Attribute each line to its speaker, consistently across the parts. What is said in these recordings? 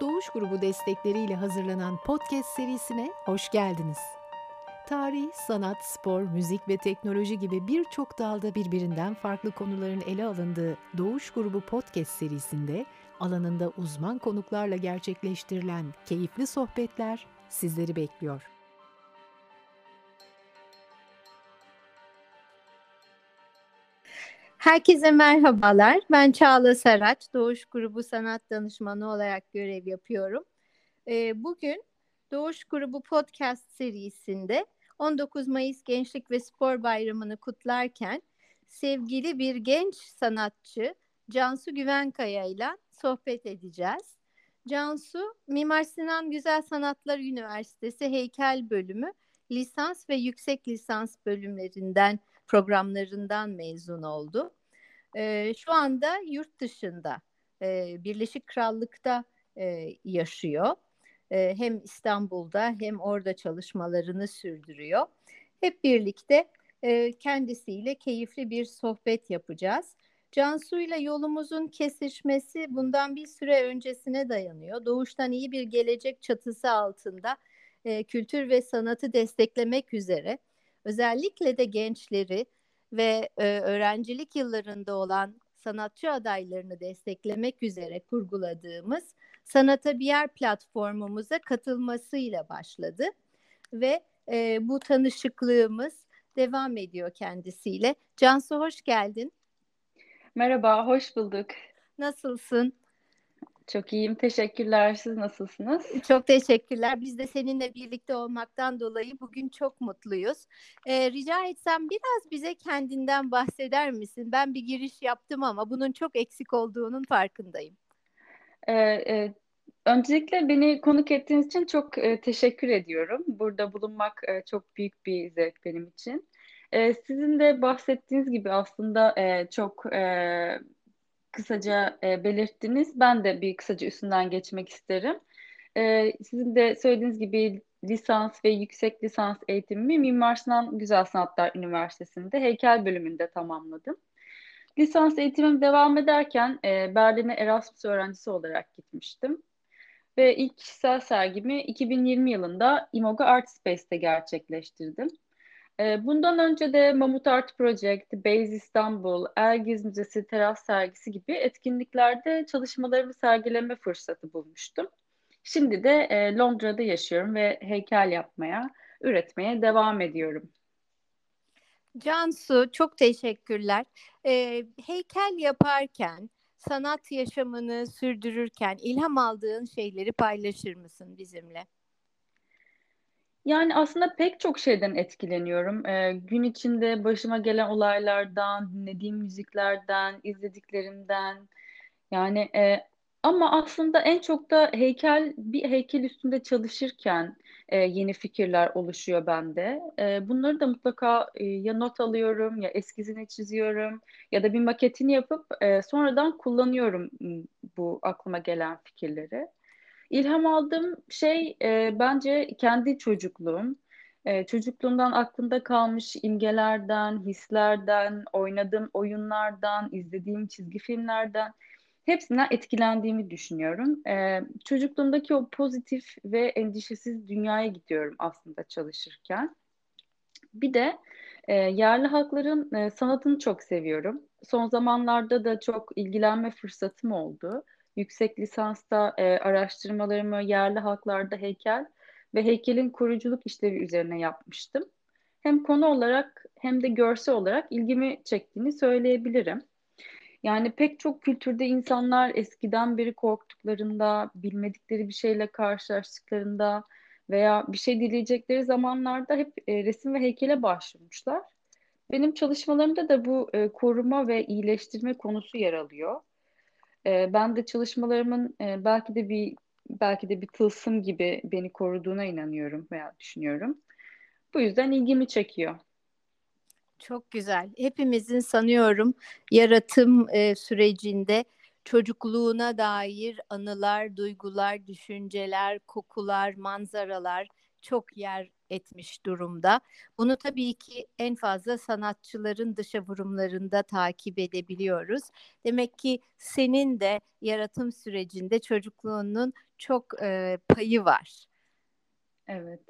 Speaker 1: Doğuş Grubu destekleriyle hazırlanan podcast serisine hoş geldiniz. Tarih, sanat, spor, müzik ve teknoloji gibi birçok dalda birbirinden farklı konuların ele alındığı Doğuş Grubu podcast serisinde alanında uzman konuklarla gerçekleştirilen keyifli sohbetler sizleri bekliyor.
Speaker 2: Herkese merhabalar. Ben Çağla Saraç, Doğuş Grubu Sanat Danışmanı olarak görev yapıyorum. Ee, bugün Doğuş Grubu Podcast serisinde 19 Mayıs Gençlik ve Spor Bayramı'nı kutlarken sevgili bir genç sanatçı Cansu Güvenkaya ile sohbet edeceğiz. Cansu, Mimar Sinan Güzel Sanatlar Üniversitesi Heykel Bölümü lisans ve yüksek lisans bölümlerinden programlarından mezun oldu. E, şu anda yurt dışında e, Birleşik Krallık'ta e, yaşıyor. E, hem İstanbul'da hem orada çalışmalarını sürdürüyor. Hep birlikte e, kendisiyle keyifli bir sohbet yapacağız. Cansu ile yolumuzun kesişmesi bundan bir süre öncesine dayanıyor. Doğuştan iyi bir gelecek çatısı altında e, kültür ve sanatı desteklemek üzere özellikle de gençleri ve e, öğrencilik yıllarında olan sanatçı adaylarını desteklemek üzere kurguladığımız Sanata Bir Yer platformumuza katılmasıyla başladı ve e, bu tanışıklığımız devam ediyor kendisiyle. Cansu hoş geldin.
Speaker 3: Merhaba, hoş bulduk.
Speaker 2: Nasılsın?
Speaker 3: Çok iyiyim, teşekkürler. Siz nasılsınız?
Speaker 2: Çok teşekkürler. Biz de seninle birlikte olmaktan dolayı bugün çok mutluyuz. Ee, rica etsem biraz bize kendinden bahseder misin? Ben bir giriş yaptım ama bunun çok eksik olduğunun farkındayım.
Speaker 3: Ee, e, öncelikle beni konuk ettiğiniz için çok e, teşekkür ediyorum. Burada bulunmak e, çok büyük bir zevk benim için. E, sizin de bahsettiğiniz gibi aslında e, çok... E, kısaca e, belirttiniz. Ben de bir kısaca üstünden geçmek isterim. E, sizin de söylediğiniz gibi lisans ve yüksek lisans eğitimimi Mimar Sinan Güzel Sanatlar Üniversitesi'nde heykel bölümünde tamamladım. Lisans eğitimim devam ederken e, Berlin'e Erasmus öğrencisi olarak gitmiştim. Ve ilk kişisel sergimi 2020 yılında Imoga Art Space'te gerçekleştirdim. Ee, bundan önce de Mamut Art Project, Base İstanbul, Ergiz Müzesi Teras Sergisi gibi etkinliklerde çalışmalarımı sergileme fırsatı bulmuştum. Şimdi de e, Londra'da yaşıyorum ve heykel yapmaya, üretmeye devam ediyorum.
Speaker 2: Cansu çok teşekkürler. Ee, heykel yaparken, sanat yaşamını sürdürürken ilham aldığın şeyleri paylaşır mısın bizimle?
Speaker 3: Yani aslında pek çok şeyden etkileniyorum. Ee, gün içinde başıma gelen olaylardan, dinlediğim müziklerden, izlediklerimden. Yani e, ama aslında en çok da heykel bir heykel üstünde çalışırken e, yeni fikirler oluşuyor bende. E, bunları da mutlaka e, ya not alıyorum ya eskizini çiziyorum ya da bir maketini yapıp e, sonradan kullanıyorum bu aklıma gelen fikirleri. İlham aldığım şey e, bence kendi çocukluğum. E, çocukluğumdan aklımda kalmış imgelerden, hislerden, oynadığım oyunlardan, izlediğim çizgi filmlerden hepsinden etkilendiğimi düşünüyorum. E, çocukluğumdaki o pozitif ve endişesiz dünyaya gidiyorum aslında çalışırken. Bir de e, yerli halkların e, sanatını çok seviyorum. Son zamanlarda da çok ilgilenme fırsatım oldu yüksek lisansta e, araştırmalarımı yerli halklarda heykel ve heykelin kuruculuk işlevi üzerine yapmıştım. Hem konu olarak hem de görsel olarak ilgimi çektiğini söyleyebilirim. Yani pek çok kültürde insanlar eskiden beri korktuklarında, bilmedikleri bir şeyle karşılaştıklarında veya bir şey dileyecekleri zamanlarda hep e, resim ve heykele başvurmuşlar. Benim çalışmalarımda da bu e, koruma ve iyileştirme konusu yer alıyor. E, ben de çalışmalarımın e, belki de bir belki de bir tılsım gibi beni koruduğuna inanıyorum veya düşünüyorum. Bu yüzden ilgimi çekiyor.
Speaker 2: Çok güzel. Hepimizin sanıyorum yaratım e, sürecinde çocukluğuna dair anılar, duygular, düşünceler, kokular, manzaralar, çok yer etmiş durumda. Bunu tabii ki en fazla sanatçıların dışa vurumlarında takip edebiliyoruz. Demek ki senin de yaratım sürecinde çocukluğunun çok e, payı var.
Speaker 3: Evet,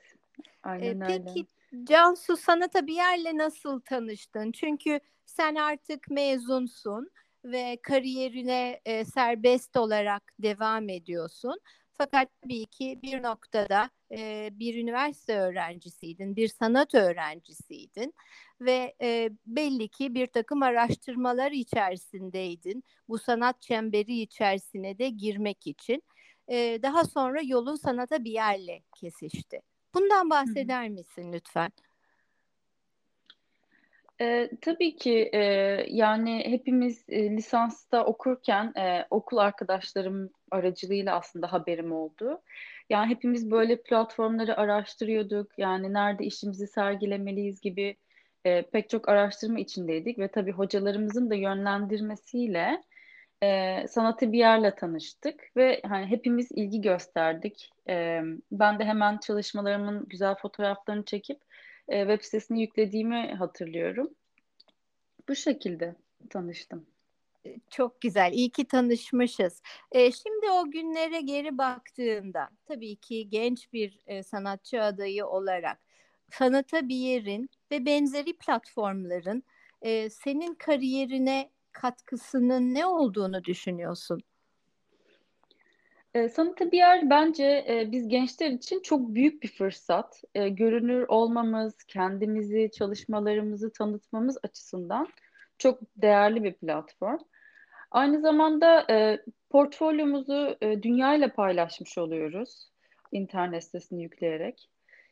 Speaker 3: aynen e,
Speaker 2: öyle. Peki Cansu sanata bir yerle nasıl tanıştın? Çünkü sen artık mezunsun ve kariyerine e, serbest olarak devam ediyorsun. Fakat tabii ki bir noktada e, bir üniversite öğrencisiydin, bir sanat öğrencisiydin ve e, belli ki bir takım araştırmalar içerisindeydin. Bu sanat çemberi içerisine de girmek için. E, daha sonra yolun sanata bir yerle kesişti. Bundan bahseder misin lütfen?
Speaker 3: E, tabii ki e, yani hepimiz e, lisansta okurken e, okul arkadaşlarım aracılığıyla aslında haberim oldu. Yani hepimiz böyle platformları araştırıyorduk. Yani nerede işimizi sergilemeliyiz gibi e, pek çok araştırma içindeydik ve tabii hocalarımızın da yönlendirmesiyle e, sanatı bir yerle tanıştık ve hani hepimiz ilgi gösterdik. E, ben de hemen çalışmalarımın güzel fotoğraflarını çekip e, web sitesine yüklediğimi hatırlıyorum. Bu şekilde tanıştım.
Speaker 2: Çok güzel. İyi ki tanışmışız. E, şimdi o günlere geri baktığında tabii ki genç bir e, sanatçı adayı olarak sanata bir yerin ve benzeri platformların e, senin kariyerine katkısının ne olduğunu düşünüyorsun?
Speaker 3: E, sanata bir yer bence e, biz gençler için çok büyük bir fırsat. E, görünür olmamız, kendimizi, çalışmalarımızı tanıtmamız açısından çok değerli bir platform. Aynı zamanda e, portfolyomuzu e, dünya ile paylaşmış oluyoruz internet sitesini yükleyerek.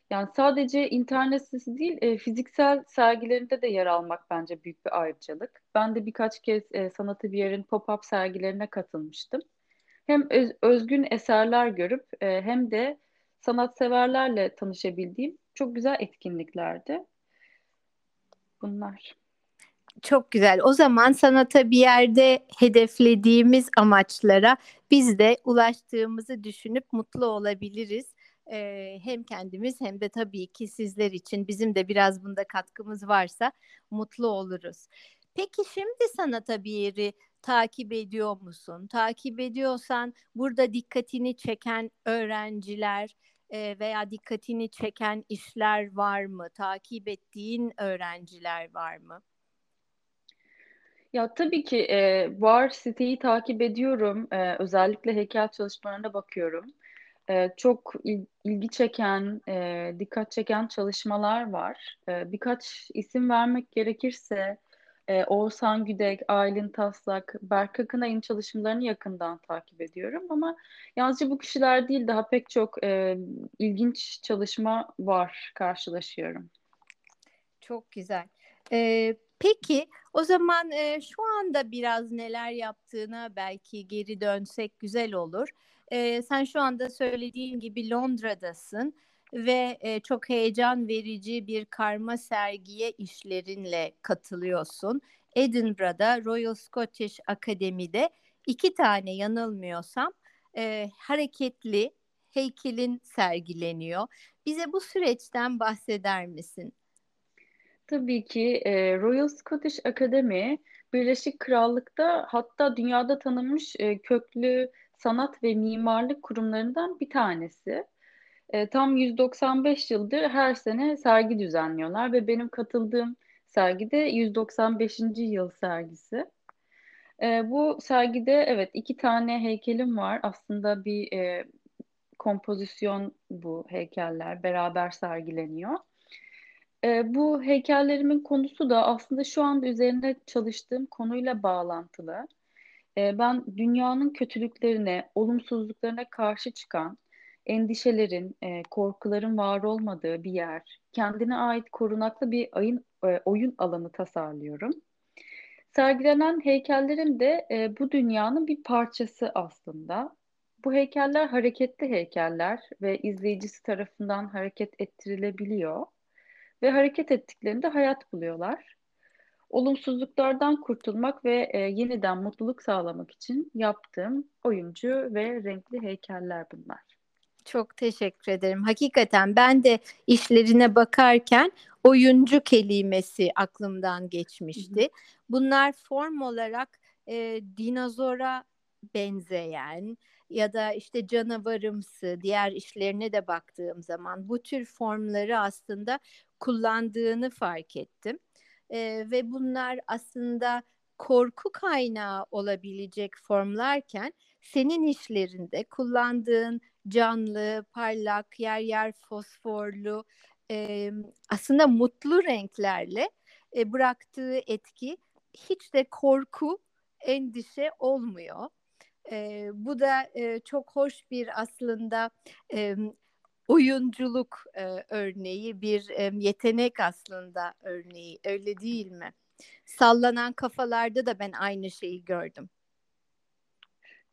Speaker 3: Yani sadece internet sitesi değil, e, fiziksel sergilerinde de yer almak bence büyük bir ayrıcalık. Ben de birkaç kez e, Sanatı Bir Yer'in pop-up sergilerine katılmıştım. Hem öz, özgün eserler görüp e, hem de sanatseverlerle tanışabildiğim çok güzel etkinliklerdi. Bunlar.
Speaker 2: Çok güzel. O zaman sanata bir yerde hedeflediğimiz amaçlara biz de ulaştığımızı düşünüp mutlu olabiliriz. Ee, hem kendimiz hem de tabii ki sizler için bizim de biraz bunda katkımız varsa mutlu oluruz. Peki şimdi sanata bir yeri takip ediyor musun? Takip ediyorsan burada dikkatini çeken öğrenciler e, veya dikkatini çeken işler var mı? Takip ettiğin öğrenciler var mı?
Speaker 3: Ya tabii ki e, var siteyi takip ediyorum. E, özellikle heykel çalışmalarına bakıyorum. E, çok il, ilgi çeken, e, dikkat çeken çalışmalar var. E, birkaç isim vermek gerekirse e, Oğuzhan Güdek, Aylin Taslak, Berk Akınay'ın çalışmalarını yakından takip ediyorum. Ama yalnızca bu kişiler değil daha pek çok e, ilginç çalışma var karşılaşıyorum.
Speaker 2: Çok güzel. Ee, peki o zaman e, şu anda biraz neler yaptığına belki geri dönsek güzel olur. E, sen şu anda söylediğin gibi Londra'dasın ve e, çok heyecan verici bir karma sergiye işlerinle katılıyorsun. Edinburgh'da Royal Scottish Akademi'de iki tane yanılmıyorsam e, hareketli heykelin sergileniyor. Bize bu süreçten bahseder misin?
Speaker 3: Tabii ki e, Royal Scottish Academy Birleşik Krallık'ta hatta dünyada tanınmış e, köklü sanat ve mimarlık kurumlarından bir tanesi. E, tam 195 yıldır her sene sergi düzenliyorlar ve benim katıldığım sergide 195. yıl sergisi. E, bu sergide evet iki tane heykelim var. Aslında bir e, kompozisyon bu heykeller beraber sergileniyor. E, bu heykellerimin konusu da aslında şu anda üzerinde çalıştığım konuyla bağlantılı. E, ben dünyanın kötülüklerine, olumsuzluklarına karşı çıkan, endişelerin, e, korkuların var olmadığı bir yer, kendine ait korunaklı bir ayın, e, oyun alanı tasarlıyorum. Sergilenen heykellerin de e, bu dünyanın bir parçası aslında. Bu heykeller hareketli heykeller ve izleyicisi tarafından hareket ettirilebiliyor ve hareket ettiklerinde hayat buluyorlar. Olumsuzluklardan kurtulmak ve e, yeniden mutluluk sağlamak için yaptığım oyuncu ve renkli heykeller bunlar.
Speaker 2: Çok teşekkür ederim. Hakikaten ben de işlerine bakarken oyuncu kelimesi aklımdan geçmişti. Bunlar form olarak e, dinozora benzeyen ya da işte canavarımsı diğer işlerine de baktığım zaman bu tür formları aslında kullandığını fark ettim. E, ve bunlar aslında korku kaynağı olabilecek formlarken senin işlerinde kullandığın canlı, parlak, yer yer fosforlu, e, aslında mutlu renklerle e, bıraktığı etki hiç de korku, endişe olmuyor. E, bu da e, çok hoş bir aslında e, oyunculuk e, örneği, bir e, yetenek aslında örneği. Öyle değil mi? Sallanan kafalarda da ben aynı şeyi gördüm.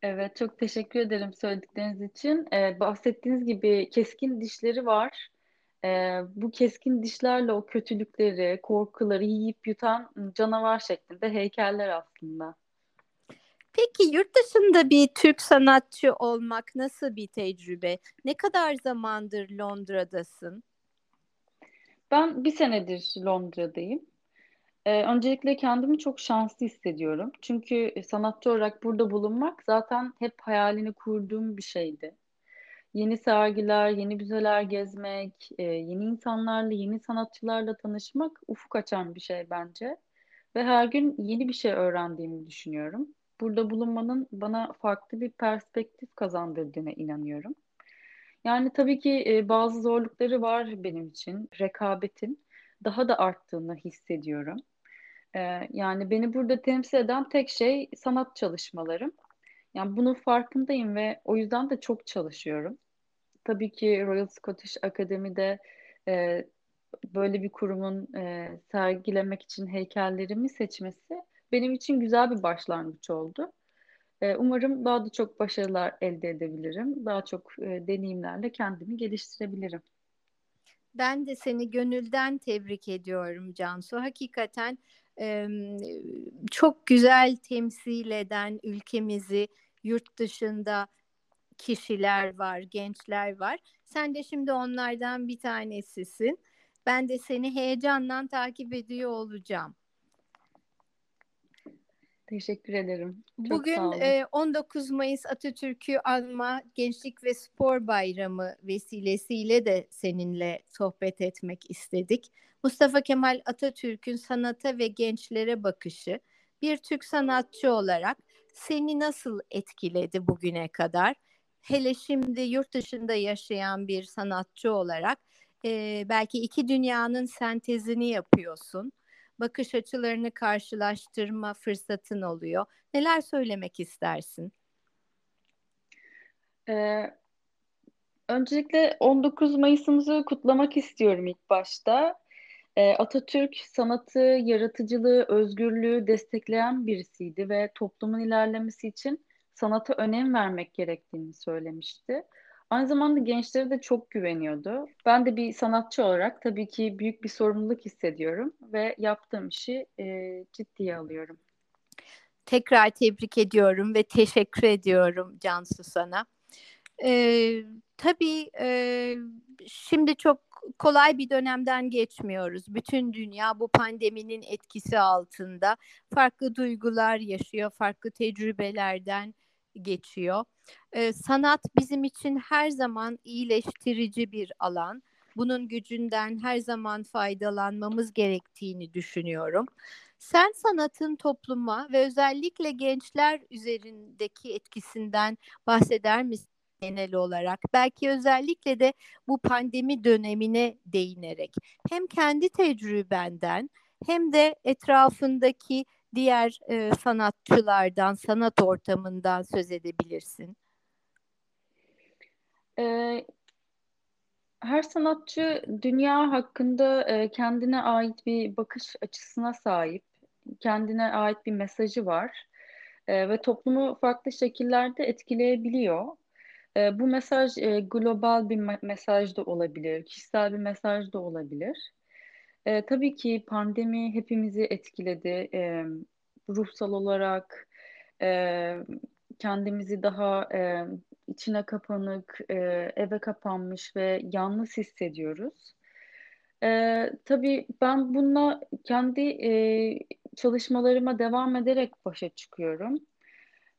Speaker 3: Evet, çok teşekkür ederim söyledikleriniz için. Ee, bahsettiğiniz gibi keskin dişleri var. Ee, bu keskin dişlerle o kötülükleri, korkuları yiyip yutan canavar şeklinde heykeller aslında.
Speaker 2: Peki yurt dışında bir Türk sanatçı olmak nasıl bir tecrübe? Ne kadar zamandır Londra'dasın?
Speaker 3: Ben bir senedir Londra'dayım. Ee, öncelikle kendimi çok şanslı hissediyorum. Çünkü sanatçı olarak burada bulunmak zaten hep hayalini kurduğum bir şeydi. Yeni sergiler, yeni müzeler gezmek, e, yeni insanlarla, yeni sanatçılarla tanışmak ufuk açan bir şey bence. Ve her gün yeni bir şey öğrendiğimi düşünüyorum. Burada bulunmanın bana farklı bir perspektif kazandırdığına inanıyorum. Yani tabii ki e, bazı zorlukları var benim için. Rekabetin daha da arttığını hissediyorum. Ee, yani beni burada temsil eden tek şey sanat çalışmalarım. Yani bunun farkındayım ve o yüzden de çok çalışıyorum. Tabii ki Royal Scottish Academy'de e, böyle bir kurumun e, sergilemek için heykellerimi seçmesi benim için güzel bir başlangıç oldu. E, umarım daha da çok başarılar elde edebilirim. Daha çok e, deneyimlerle kendimi geliştirebilirim.
Speaker 2: Ben de seni gönülden tebrik ediyorum Cansu. Hakikaten çok güzel temsil eden ülkemizi yurt dışında kişiler var, gençler var. Sen de şimdi onlardan bir tanesisin. Ben de seni heyecanla takip ediyor olacağım.
Speaker 3: Teşekkür ederim.
Speaker 2: Çok Bugün 19 Mayıs Atatürk'ü anma Gençlik ve Spor Bayramı vesilesiyle de seninle sohbet etmek istedik. Mustafa Kemal Atatürk'ün sanata ve gençlere bakışı bir Türk sanatçı olarak seni nasıl etkiledi bugüne kadar? Hele şimdi yurt dışında yaşayan bir sanatçı olarak e, belki iki dünyanın sentezini yapıyorsun. Bakış açılarını karşılaştırma fırsatın oluyor. Neler söylemek istersin?
Speaker 3: Ee, öncelikle 19 Mayıs'ımızı kutlamak istiyorum ilk başta. Ee, Atatürk sanatı, yaratıcılığı, özgürlüğü destekleyen birisiydi ve toplumun ilerlemesi için sanata önem vermek gerektiğini söylemişti. Aynı zamanda gençlere de çok güveniyordu. Ben de bir sanatçı olarak tabii ki büyük bir sorumluluk hissediyorum ve yaptığım işi e, ciddiye alıyorum.
Speaker 2: Tekrar tebrik ediyorum ve teşekkür ediyorum Cansu sana. Ee, tabii e, şimdi çok kolay bir dönemden geçmiyoruz. Bütün dünya bu pandeminin etkisi altında farklı duygular yaşıyor, farklı tecrübelerden geçiyor. Ee, sanat bizim için her zaman iyileştirici bir alan. Bunun gücünden her zaman faydalanmamız gerektiğini düşünüyorum. Sen sanatın topluma ve özellikle gençler üzerindeki etkisinden bahseder misin? genel olarak belki özellikle de bu pandemi dönemine değinerek hem kendi tecrübenden hem de etrafındaki diğer e, sanatçılardan, sanat ortamından söz edebilirsin.
Speaker 3: Ee, her sanatçı dünya hakkında e, kendine ait bir bakış açısına sahip, kendine ait bir mesajı var e, ve toplumu farklı şekillerde etkileyebiliyor. E, bu mesaj e, global bir mesaj da olabilir, kişisel bir mesaj da olabilir. E, tabii ki pandemi hepimizi etkiledi. E, ruhsal olarak, e, kendimizi daha e, içine kapanık, e, eve kapanmış ve yalnız hissediyoruz. E, tabii ben bununla kendi e, çalışmalarıma devam ederek başa çıkıyorum.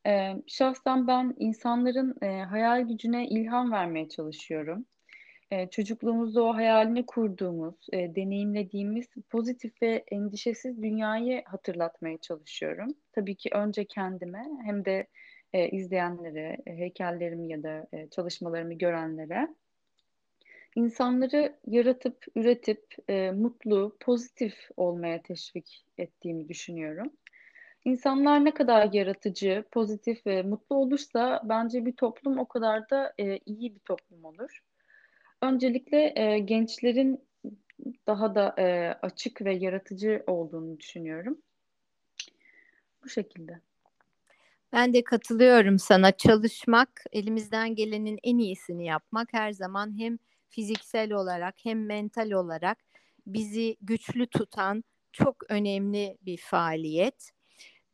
Speaker 3: E, şahsen ben insanların e, hayal gücüne ilham vermeye çalışıyorum. E, çocukluğumuzda o hayalini kurduğumuz, e, deneyimlediğimiz pozitif ve endişesiz dünyayı hatırlatmaya çalışıyorum. Tabii ki önce kendime hem de e, izleyenlere, e, heykellerimi ya da e, çalışmalarımı görenlere insanları yaratıp, üretip e, mutlu, pozitif olmaya teşvik ettiğimi düşünüyorum. İnsanlar ne kadar yaratıcı, pozitif ve mutlu olursa bence bir toplum o kadar da e, iyi bir toplum olur. Öncelikle e, gençlerin daha da e, açık ve yaratıcı olduğunu düşünüyorum. Bu şekilde.
Speaker 2: Ben de katılıyorum sana. Çalışmak, elimizden gelenin en iyisini yapmak her zaman hem fiziksel olarak hem mental olarak bizi güçlü tutan çok önemli bir faaliyet.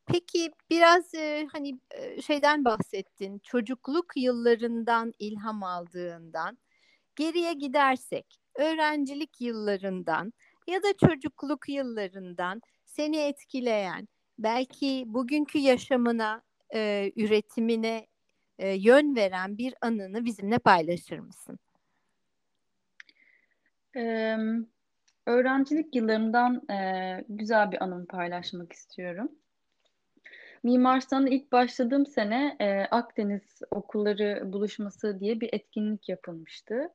Speaker 2: Peki biraz e, hani şeyden bahsettin. Çocukluk yıllarından ilham aldığından geriye gidersek öğrencilik yıllarından ya da çocukluk yıllarından seni etkileyen belki bugünkü yaşamına e, üretimine e, yön veren bir anını bizimle paylaşır mısın?
Speaker 3: Ee, öğrencilik yıllarımdan e, güzel bir anımı paylaşmak istiyorum. Mimar Sinan'a ilk başladığım sene e, Akdeniz Okulları Buluşması diye bir etkinlik yapılmıştı.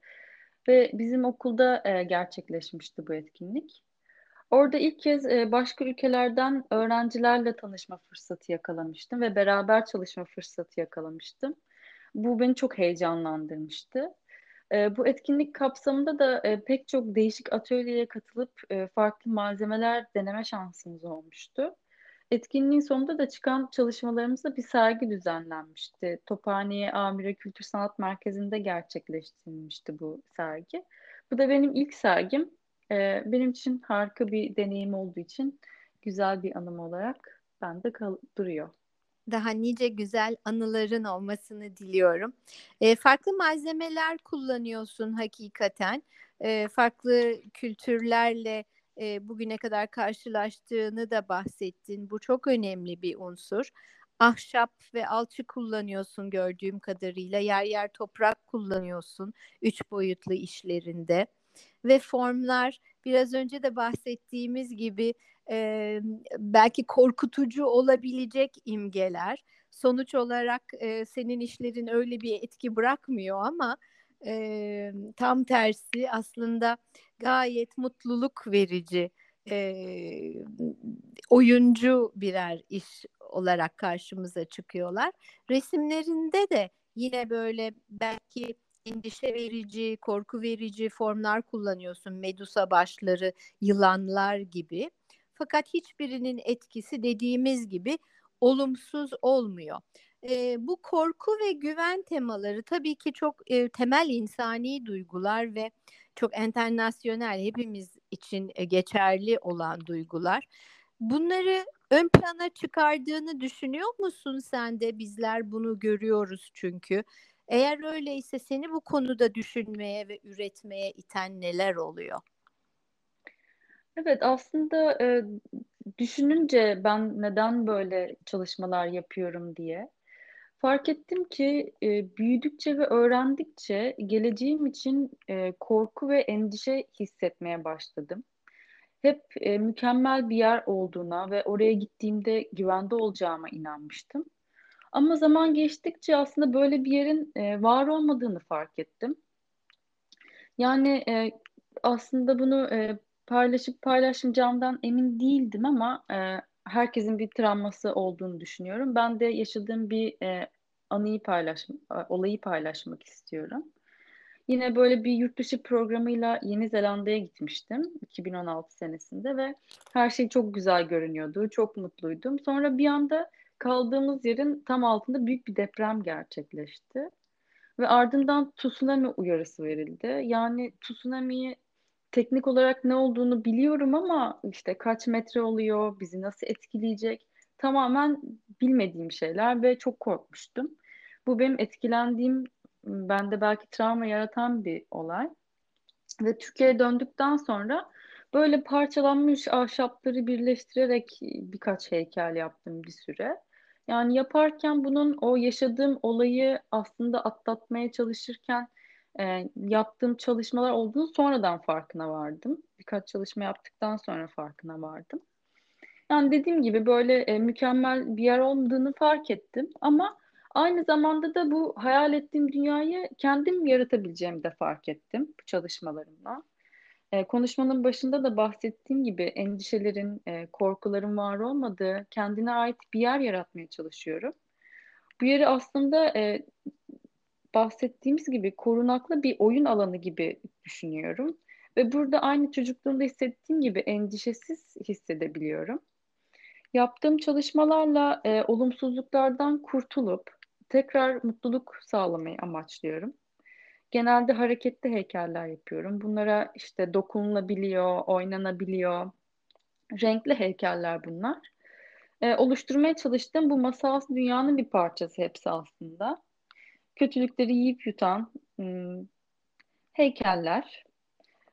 Speaker 3: Ve bizim okulda e, gerçekleşmişti bu etkinlik. Orada ilk kez e, başka ülkelerden öğrencilerle tanışma fırsatı yakalamıştım ve beraber çalışma fırsatı yakalamıştım. Bu beni çok heyecanlandırmıştı. E, bu etkinlik kapsamında da e, pek çok değişik atölyeye katılıp e, farklı malzemeler deneme şansımız olmuştu. Etkinliğin sonunda da çıkan çalışmalarımızda bir sergi düzenlenmişti. Tophaniye Amire Kültür Sanat Merkezi'nde gerçekleştirilmişti bu sergi. Bu da benim ilk sergim. Ee, benim için harika bir deneyim olduğu için güzel bir anım olarak bende kal- duruyor.
Speaker 2: Daha nice güzel anıların olmasını diliyorum. E, farklı malzemeler kullanıyorsun hakikaten. E, farklı kültürlerle e, bugüne kadar karşılaştığını da bahsettin. Bu çok önemli bir unsur. Ahşap ve alçı kullanıyorsun gördüğüm kadarıyla. Yer yer toprak kullanıyorsun üç boyutlu işlerinde. Ve formlar biraz önce de bahsettiğimiz gibi e, belki korkutucu olabilecek imgeler. Sonuç olarak e, senin işlerin öyle bir etki bırakmıyor ama e, tam tersi aslında gayet mutluluk verici e, oyuncu birer iş olarak karşımıza çıkıyorlar. Resimlerinde de yine böyle belki endişe verici, korku verici formlar kullanıyorsun. Medusa başları, yılanlar gibi. Fakat hiçbirinin etkisi dediğimiz gibi olumsuz olmuyor. E, bu korku ve güven temaları tabii ki çok e, temel insani duygular ve çok enternasyonel hepimiz için e, geçerli olan duygular. Bunları ön plana çıkardığını düşünüyor musun sen de? Bizler bunu görüyoruz çünkü. Eğer öyleyse seni bu konuda düşünmeye ve üretmeye iten neler oluyor?
Speaker 3: Evet aslında e, düşününce ben neden böyle çalışmalar yapıyorum diye fark ettim ki e, büyüdükçe ve öğrendikçe geleceğim için e, korku ve endişe hissetmeye başladım. Hep e, mükemmel bir yer olduğuna ve oraya gittiğimde güvende olacağıma inanmıştım. Ama zaman geçtikçe aslında böyle bir yerin e, var olmadığını fark ettim. Yani e, aslında bunu e, paylaşıp paylaşmayacağımdan emin değildim ama e, herkesin bir travması olduğunu düşünüyorum. Ben de yaşadığım bir e, anıyı paylaş, olayı paylaşmak istiyorum. Yine böyle bir yurt dışı programıyla Yeni Zelanda'ya gitmiştim 2016 senesinde ve her şey çok güzel görünüyordu, çok mutluydum. Sonra bir anda kaldığımız yerin tam altında büyük bir deprem gerçekleşti. Ve ardından tsunami uyarısı verildi. Yani tsunami'yi teknik olarak ne olduğunu biliyorum ama işte kaç metre oluyor, bizi nasıl etkileyecek tamamen bilmediğim şeyler ve çok korkmuştum. Bu benim etkilendiğim, bende belki travma yaratan bir olay. Ve Türkiye'ye döndükten sonra böyle parçalanmış ahşapları birleştirerek birkaç heykel yaptım bir süre. Yani yaparken bunun o yaşadığım olayı aslında atlatmaya çalışırken e, yaptığım çalışmalar olduğunu sonradan farkına vardım. Birkaç çalışma yaptıktan sonra farkına vardım. Yani dediğim gibi böyle e, mükemmel bir yer olmadığını fark ettim ama aynı zamanda da bu hayal ettiğim dünyayı kendim yaratabileceğimi de fark ettim bu çalışmalarımla. E, konuşmanın başında da bahsettiğim gibi endişelerin, e, korkuların var olmadığı kendine ait bir yer yaratmaya çalışıyorum. Bu yeri aslında e, bahsettiğimiz gibi korunaklı bir oyun alanı gibi düşünüyorum. Ve burada aynı çocukluğumda hissettiğim gibi endişesiz hissedebiliyorum. Yaptığım çalışmalarla e, olumsuzluklardan kurtulup tekrar mutluluk sağlamayı amaçlıyorum. Genelde hareketli heykeller yapıyorum. Bunlara işte dokunulabiliyor, oynanabiliyor. Renkli heykeller bunlar. E, oluşturmaya çalıştığım bu masal dünyanın bir parçası hepsi aslında. Kötülükleri yiyip yutan hmm, heykeller.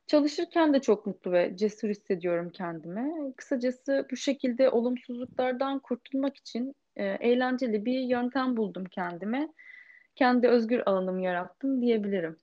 Speaker 3: Çalışırken de çok mutlu ve cesur hissediyorum kendimi. Kısacası bu şekilde olumsuzluklardan kurtulmak için e, eğlenceli bir yöntem buldum kendime. Kendi özgür alanımı yarattım diyebilirim.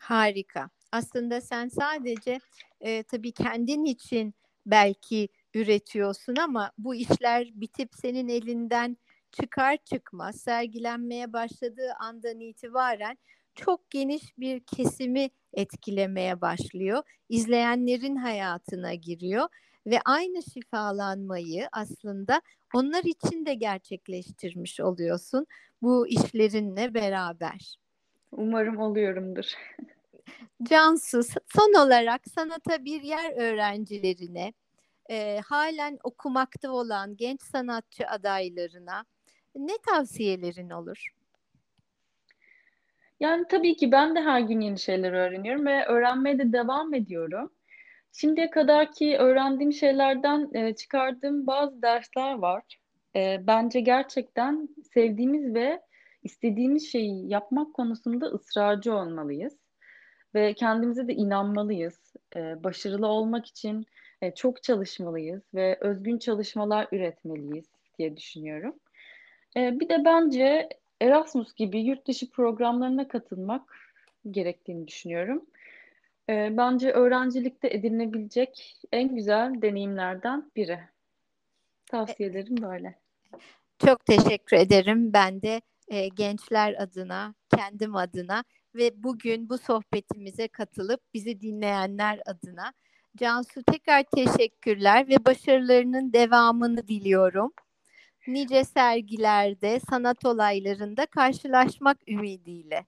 Speaker 2: Harika. Aslında sen sadece e, tabii kendin için belki üretiyorsun ama bu işler bitip senin elinden çıkar çıkmaz sergilenmeye başladığı andan itibaren çok geniş bir kesimi etkilemeye başlıyor. İzleyenlerin hayatına giriyor ve aynı şifalanmayı aslında onlar için de gerçekleştirmiş oluyorsun bu işlerinle beraber.
Speaker 3: Umarım oluyorumdur.
Speaker 2: Cansu, son olarak sanata bir yer öğrencilerine, e, halen okumakta olan genç sanatçı adaylarına ne tavsiyelerin olur?
Speaker 3: Yani tabii ki ben de her gün yeni şeyler öğreniyorum ve öğrenmeye de devam ediyorum. Şimdiye kadar ki öğrendiğim şeylerden e, çıkardığım bazı dersler var. E, bence gerçekten sevdiğimiz ve istediğimiz şeyi yapmak konusunda ısrarcı olmalıyız. Ve kendimize de inanmalıyız. E, başarılı olmak için e, çok çalışmalıyız ve özgün çalışmalar üretmeliyiz diye düşünüyorum. E, bir de bence Erasmus gibi yurt dışı programlarına katılmak gerektiğini düşünüyorum. E, bence öğrencilikte edinilebilecek en güzel deneyimlerden biri. Tavsiyelerim böyle.
Speaker 2: Çok teşekkür ederim. Ben de e, gençler adına, kendim adına ve bugün bu sohbetimize katılıp bizi dinleyenler adına Cansu tekrar teşekkürler ve başarılarının devamını diliyorum nice sergilerde, sanat olaylarında karşılaşmak ümidiyle.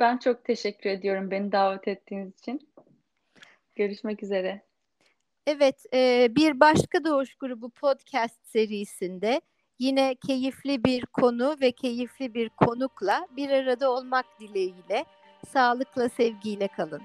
Speaker 3: Ben çok teşekkür ediyorum beni davet ettiğiniz için. Görüşmek üzere.
Speaker 2: Evet, e, bir başka Doğuş Grubu podcast serisinde yine keyifli bir konu ve keyifli bir konukla bir arada olmak dileğiyle sağlıkla, sevgiyle kalın.